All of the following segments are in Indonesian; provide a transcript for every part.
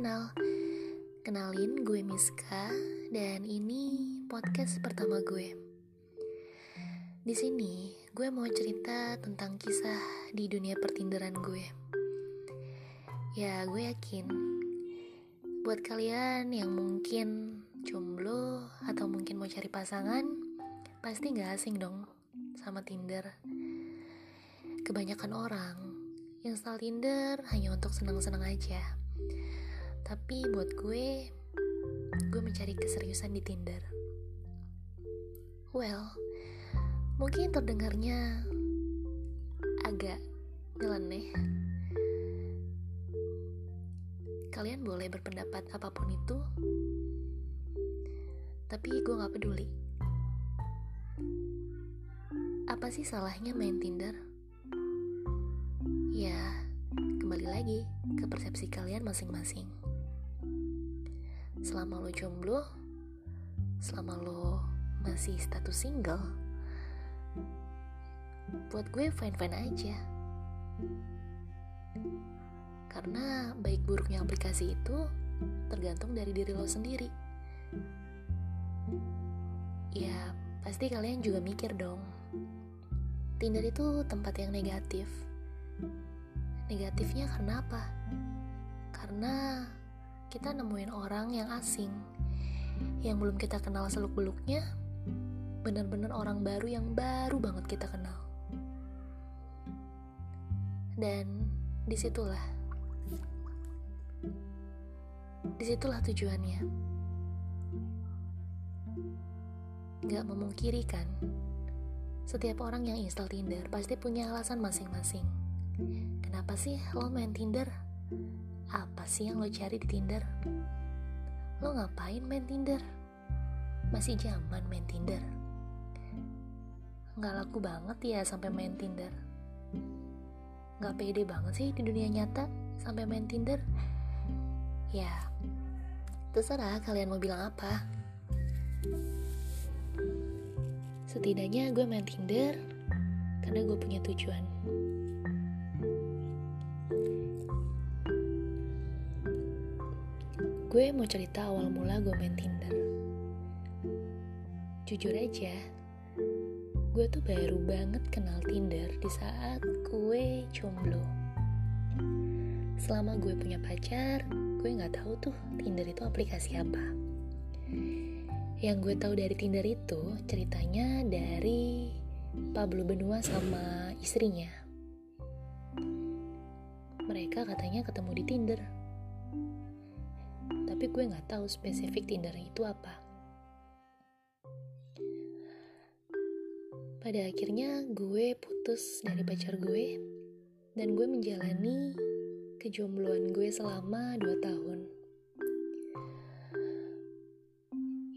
kenal. Kenalin gue Miska dan ini podcast pertama gue. Di sini gue mau cerita tentang kisah di dunia pertinderan gue. Ya, gue yakin buat kalian yang mungkin jomblo atau mungkin mau cari pasangan, pasti gak asing dong sama Tinder. Kebanyakan orang install Tinder hanya untuk senang-senang aja. Tapi buat gue, gue mencari keseriusan di Tinder. Well, mungkin terdengarnya agak nyeleneh. Kalian boleh berpendapat apa pun itu, tapi gue gak peduli. Apa sih salahnya main Tinder? Ya, kembali lagi ke persepsi kalian masing-masing. Selama lo jomblo, selama lo masih status single, buat gue fine-fine aja. Karena baik buruknya aplikasi itu tergantung dari diri lo sendiri. Ya, pasti kalian juga mikir dong. Tinder itu tempat yang negatif Negatifnya karena apa? Karena kita nemuin orang yang asing, yang belum kita kenal seluk-beluknya, benar-benar orang baru yang baru banget kita kenal. Dan di situlah, di situlah tujuannya. Gak memungkiri kan, setiap orang yang install Tinder pasti punya alasan masing-masing Kenapa sih lo main Tinder? Apa sih yang lo cari di Tinder? Lo ngapain main Tinder? Masih zaman main Tinder? Nggak laku banget ya sampai main Tinder? Nggak pede banget sih di dunia nyata sampai main Tinder? Ya, terserah kalian mau bilang apa. Setidaknya gue main Tinder karena gue punya tujuan. Gue mau cerita awal mula gue main Tinder. Jujur aja, gue tuh baru banget kenal Tinder di saat gue jomblo. Selama gue punya pacar, gue nggak tahu tuh Tinder itu aplikasi apa. Yang gue tahu dari Tinder itu ceritanya dari Pablo Benua sama istrinya. Mereka katanya ketemu di Tinder tapi gue nggak tahu spesifik Tinder itu apa. Pada akhirnya gue putus dari pacar gue dan gue menjalani kejombloan gue selama 2 tahun.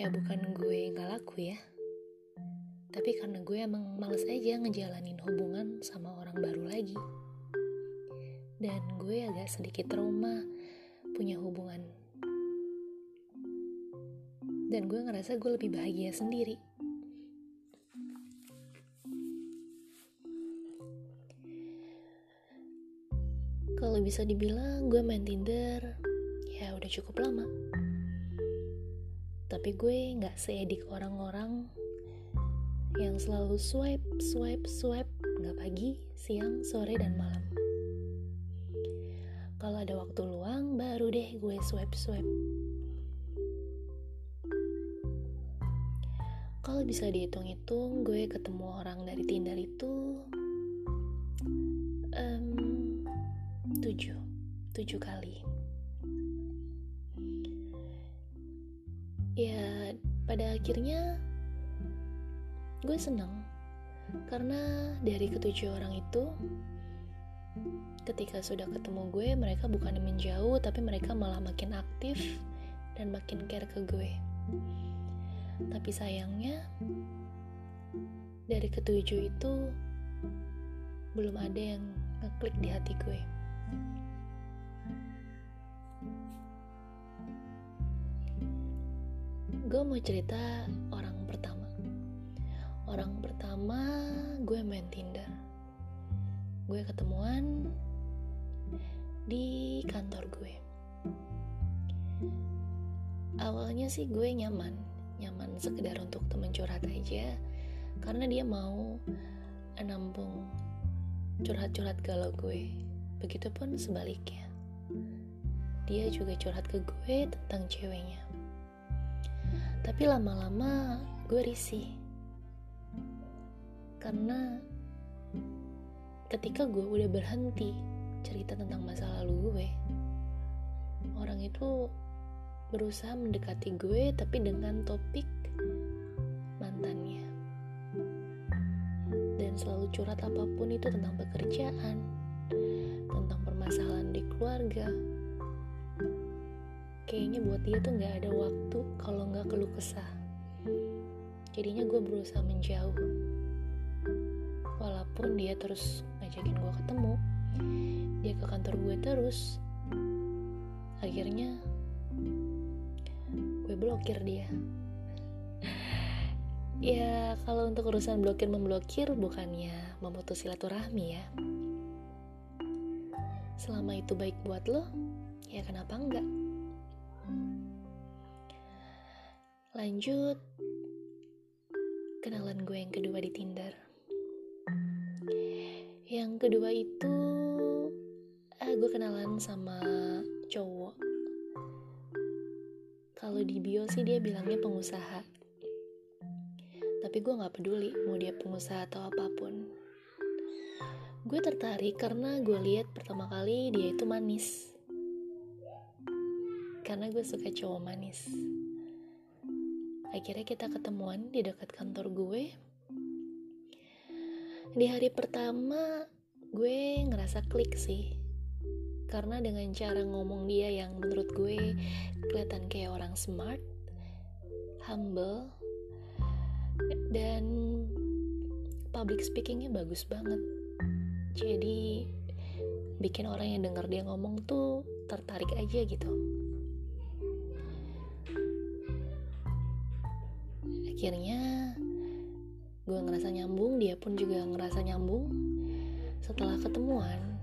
Ya bukan gue nggak laku ya, tapi karena gue emang males aja ngejalanin hubungan sama orang baru lagi. Dan gue agak sedikit trauma punya hubungan dan gue ngerasa gue lebih bahagia sendiri. Kalau bisa dibilang gue main Tinder, ya udah cukup lama. Tapi gue nggak seedik orang-orang yang selalu swipe, swipe, swipe, nggak pagi, siang, sore, dan malam. Kalau ada waktu luang, baru deh gue swipe, swipe Kalau bisa dihitung-hitung, gue ketemu orang dari Tinder itu um, tujuh, tujuh kali. Ya, pada akhirnya gue seneng karena dari ketujuh orang itu ketika sudah ketemu gue mereka bukan menjauh tapi mereka malah makin aktif dan makin care ke gue tapi sayangnya dari ketujuh itu belum ada yang ngeklik di hati gue. Gue mau cerita orang pertama. Orang pertama gue main Tinder. Gue ketemuan di kantor gue. awalnya sih gue nyaman nyaman sekedar untuk temen curhat aja. Karena dia mau nampung curhat-curhat galau gue. Begitupun sebaliknya. Dia juga curhat ke gue tentang ceweknya. Tapi lama-lama gue risih. Karena ketika gue udah berhenti cerita tentang masa lalu gue orang itu berusaha mendekati gue tapi dengan topik mantannya. Dan selalu curhat apa pun itu tentang pekerjaan tentang permasalahan di keluarga. Kayaknya buat dia tuh nggak ada waktu kalau nggak keluh kesah. Jadinya gue berusaha menjauh. Walaupun dia terus ngajakin gue ketemu dia ke kantor gue terus. Akhirnya blokir dia. Ya kalau untuk urusan blokir memblokir bukannya memutus silaturahmi ya. Selama itu baik buat lo ya kenapa enggak? Lanjut. Kenalan gue yang kedua di Tinder. Yang kedua itu eh, gue kenalan sama cowok kalau di bio sih dia bilangnya pengusaha. Tapi gue gak peduli mau dia pengusaha atau apa pun. Gue tertarik karena gue lihat pertama kali dia itu manis. Karena gue suka cowok manis. Akhirnya kita ketemuan di dekat kantor gue. Di hari pertama gue ngerasa klik sih karena dengan cara ngomong dia yang menurut gue kelihatan kayak orang smart, humble, dan public speakingnya bagus banget. Jadi bikin orang yang denger dia ngomong tuh tertarik aja gitu. Akhirnya gue ngerasa nyambung, dia pun juga ngerasa nyambung. Setelah ketemuan,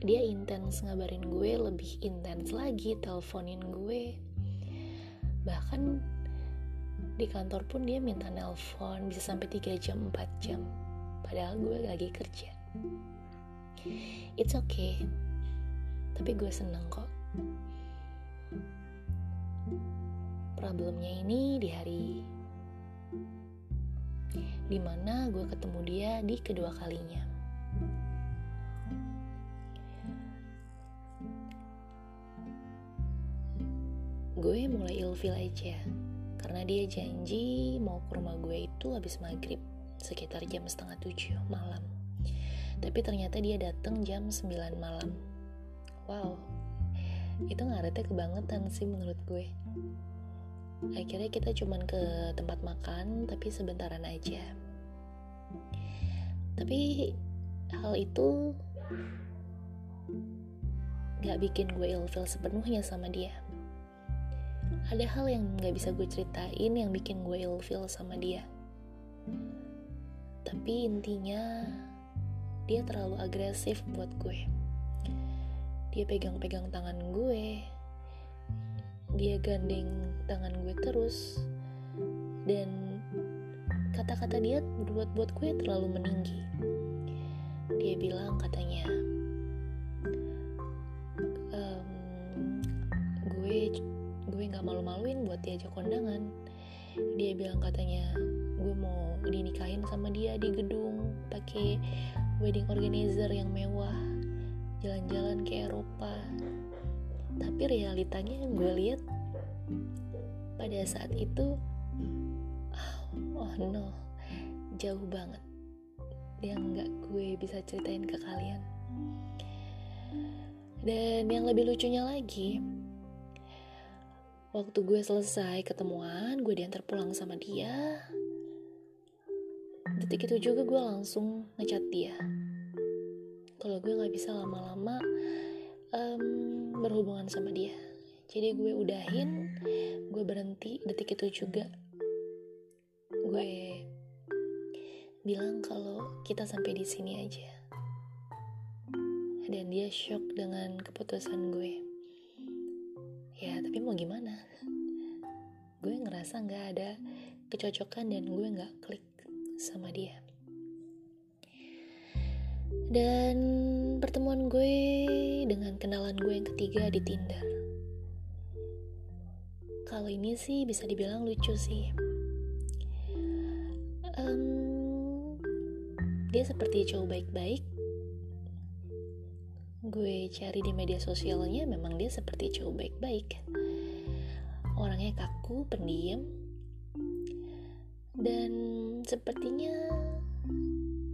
dia intens ngabarin gue lebih intens lagi teleponin gue. Bahkan di kantor pun dia minta nelpon bisa sampai 3 jam 4 jam. Padahal gue lagi kerja. It's okay. Tapi gue seneng kok. Problemnya ini di hari di mana gue ketemu dia di kedua kalinya gue mulai ilfil aja. Karena dia janji mau ke rumah gue itu habis maghrib sekitar jam setengah tujuh malam. Tapi ternyata dia datang jam 9 malam. Wow itu ngaretnya kebangetan sih menurut gue. Akhirnya kita cuman ke tempat makan tapi sebentaran aja. Tapi hal itu gak bikin gue ilfil sepenuhnya sama dia ada hal yang gak bisa gue ceritain yang bikin gue ilfeel sama dia. Tapi intinya, dia terlalu agresif buat gue. Dia pegang-pegang tangan gue, dia gandeng tangan gue terus, dan kata-kata dia buat buat gue terlalu meninggi. Dia bilang katanya, nggak malu-maluin buat diajak kondangan. Dia bilang katanya gue mau dinikahin sama dia di gedung pakai wedding organizer yang mewah jalan-jalan ke Eropa. Tapi realitanya yang gue lihat pada saat itu oh no jauh banget. Yang nggak gue bisa ceritain ke kalian. Dan yang lebih lucunya lagi Waktu gue selesai ketemuan, gue diantar pulang sama dia. Detik itu juga gue langsung ngechat dia. Kalau gue gak bisa lama-lama um, berhubungan sama dia. Jadi gue udahin, gue berhenti detik itu juga. Gue bilang kalau kita sampai di sini aja. Dan dia shock dengan keputusan gue tapi mau gimana? Gue ngerasa nggak ada kecocokan dan gue nggak klik sama dia. Dan pertemuan gue dengan kenalan gue yang ketiga di Tinder. Kalau ini sih bisa dibilang lucu sih. Um, dia seperti cowok baik-baik gue cari di media sosialnya memang dia seperti cowok baik-baik. Orangnya kaku pendiam dan sepertinya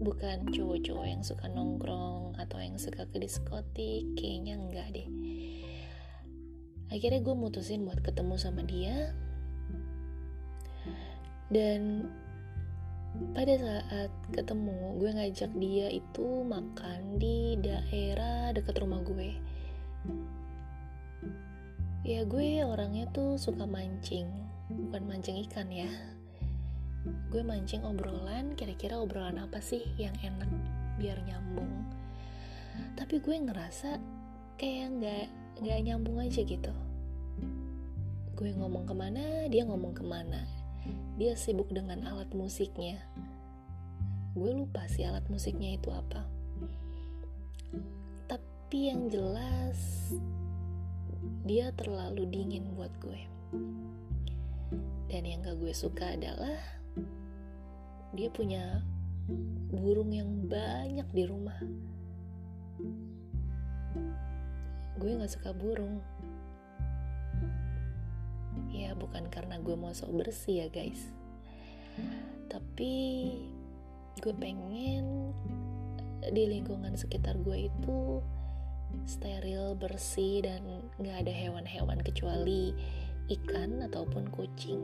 bukan cowok-cowok yang suka nongkrong atau yang suka ke diskotik kayaknya enggak deh. Akhirnya gue mutusin buat ketemu sama dia. Dan pada saat ketemu gue ngajak dia itu makan di daerah dekat rumah gue. Ya gue orangnya tuh suka mancing bukan mancing ikan ya. Gue mancing obrolan kira-kira obrolan apa sih yang enak biar nyambung? Tapi gue ngerasa kayak nggak nggak nyambung aja gitu. Gue ngomong ke mana dia ngomong ke mana. Dia sibuk dengan alat musiknya gue lupa sih alat musiknya itu apa. Tapi yang jelas dia terlalu dingin buat gue. Dan yang gak gue suka adalah dia punya burung yang banyak di rumah. Gue gak suka burung. Ya bukan karena gue mau sok bersih ya guys. Tapi gue pengen di lingkungan sekitar gue itu steril bersih dan gak ada hewan-hewan kecuali ikan ataupun kucing.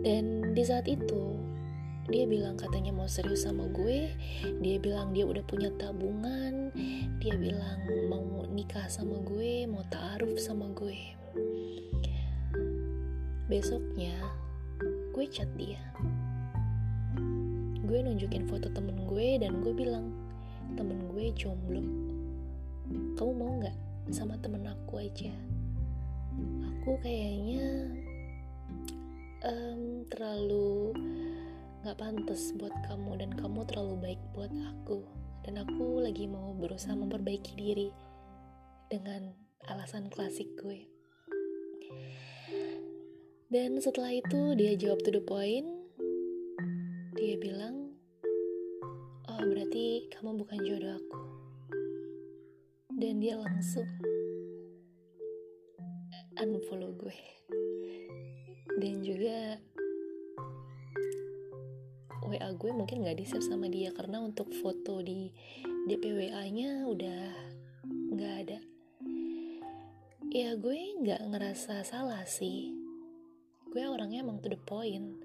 Dan di saat itu dia bilang katanya mau serius sama gue. Dia bilang dia udah punya tabungan. Dia bilang mau nikah sama gue mau taruh sama gue. Besoknya gue chat dia. Gue nunjukin foto temen gue dan gue bilang temen gue jomblo. Kamu mau nggak sama temen aku aja? Aku kayaknya um, terlalu gak pantas buat kamu dan kamu terlalu baik buat aku. Dan aku lagi mau berusaha memperbaiki diri dengan alasan klasik gue dan setelah itu dia jawab to the point dia bilang oh berarti kamu bukan jodoh aku dan dia langsung unfollow gue dan juga WA gue mungkin gak di save sama dia karena untuk foto di DP WA-nya udah gak ada. Ya gue gak ngerasa salah sih. Gue orangnya emang to the point.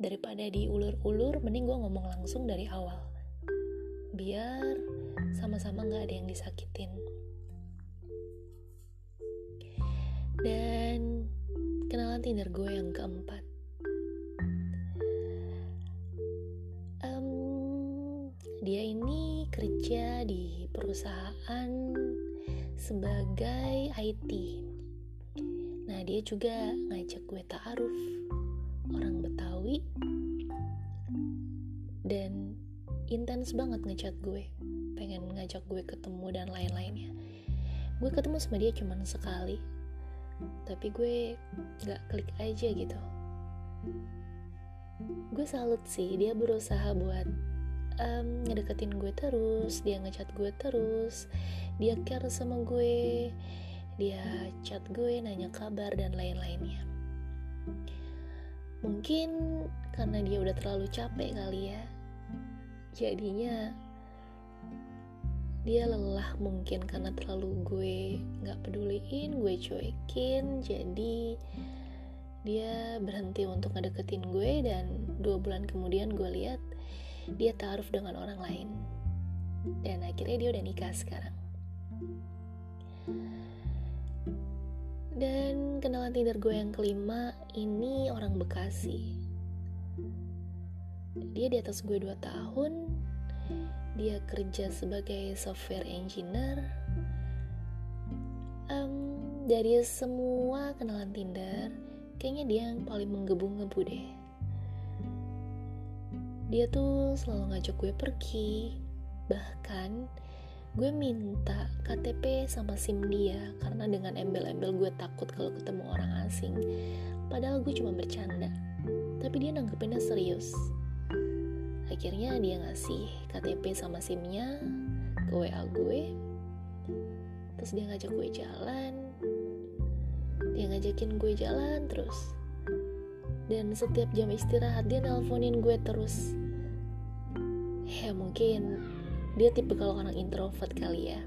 Daripada diulur-ulur, mending gue ngomong langsung dari awal. Biar sama-sama gak ada yang disakitin. Dan kenalan Tinder gue yang keempat. dia ini kerja di perusahaan sebagai IT. Nah, dia juga ngajak gue ta'aruf. Orang Betawi dan intens banget ngechat gue. Pengen ngajak gue ketemu dan lain-lainnya. Gue ketemu sama dia cuman sekali. Tapi gue gak klik aja gitu. Gue salut sih dia berusaha buat um, ngedeketin gue terus dia ngechat gue terus dia care sama gue dia chat gue nanya kabar dan lain-lainnya. Mungkin karena dia udah terlalu capek kali ya jadinya dia lelah mungkin karena terlalu gue nggak peduliin gue cuekin jadi dia berhenti untuk ngedeketin gue dan dua bulan kemudian gue lihat dia taruh dengan orang lain. Dan akhirnya dia udah nikah sekarang dan kenalan Tinder gue yang kelima ini orang Bekasi. Dia di atas gue 2 tahun. Dia kerja sebagai software engineer. Dari semua kenalan Tinder, kayaknya dia yang paling menggebu-gebu deh. Dia tuh selalu ngajak gue pergi, bahkan gue minta KTP sama SIM dia karena dengan embel-embel gue takut kalau ketemu orang asing. Padahal gue cuma bercanda, tapi dia nanggepinnya serius. Akhirnya dia ngasih KTP sama SIM-nya ke WA gue, terus dia ngajak gue jalan, dia ngajakin gue jalan terus. Dan setiap jam istirahat dia nelponin gue terus. Ya mungkin dia tipe kalau orang introvert kali ya.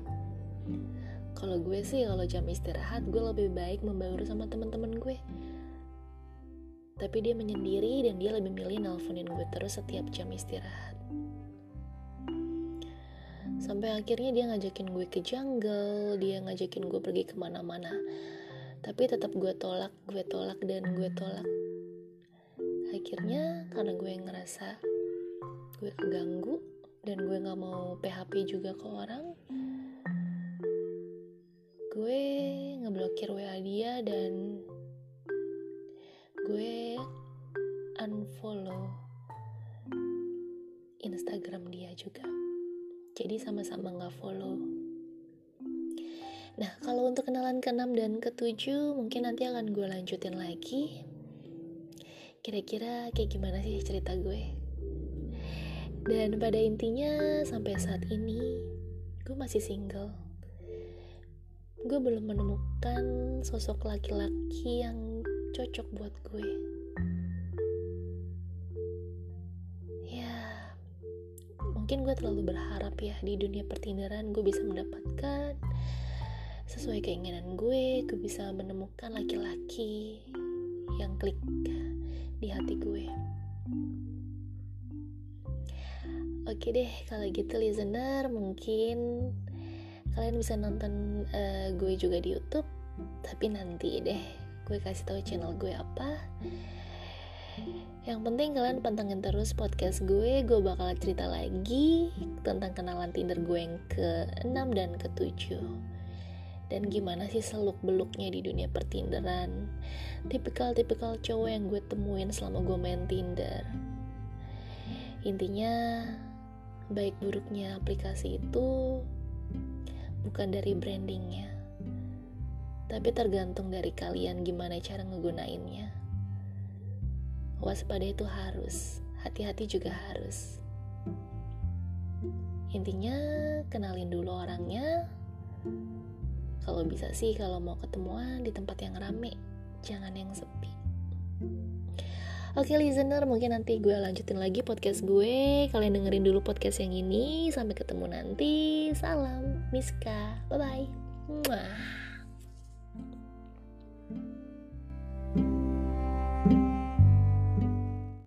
Kalau gue sih kalau jam istirahat gue lebih baik membaur sama teman-teman gue. Tapi dia menyendiri dan dia lebih milih nelponin gue terus setiap jam istirahat. Sampai akhirnya dia ngajakin gue ke jungle dia ngajakin gue pergi ke mana-mana. Tapi tetap gue tolak gue tolak dan gue tolak. Akhirnya karena gue ngerasa gue keganggu dan gue nggak mau PHP juga ke orang gue ngeblokir WA dia dan gue unfollow Instagram dia juga jadi sama-sama nggak follow Nah, kalau untuk kenalan ke-6 dan ke-7 mungkin nanti akan gue lanjutin lagi. Kira-kira kayak gimana sih cerita gue? Dan pada intinya sampai saat ini gue masih single. Gue belum menemukan sosok laki-laki yang cocok buat gue. Ya, mungkin gue terlalu berharap ya di dunia pertindaran gue bisa mendapatkan sesuai keinginan gue gue bisa menemukan laki-laki yang klik di hati gue oke deh kalau gitu listener mungkin kalian bisa nonton uh, gue juga di YouTube. Tapi nanti deh gue kasih tahu channel gue apa. Yang penting kalian pantengin terus podcast gue Gue bakal cerita lagi Tentang kenalan Tinder gue yang ke-6 dan ke-7 dan gimana sih seluk beluknya di dunia pertinderan? Tipikal-tipikal cowok yang gue temuin selama gue main Tinder. Intinya baik buruknya aplikasi itu bukan dari brandingnya tapi tergantung dari kalian gimana cara ngegunainnya. Waspada itu harus hati-hati juga harus. Intinya kenalin dulu orangnya. Kalau bisa sih kalau mau ketemuan di tempat yang rame jangan yang sepi Oke listener, mungkin nanti gue lanjutin lagi podcast gue. Kalian dengerin dulu podcast yang ini. Sampai ketemu nanti. Salam, Miska. Bye-bye.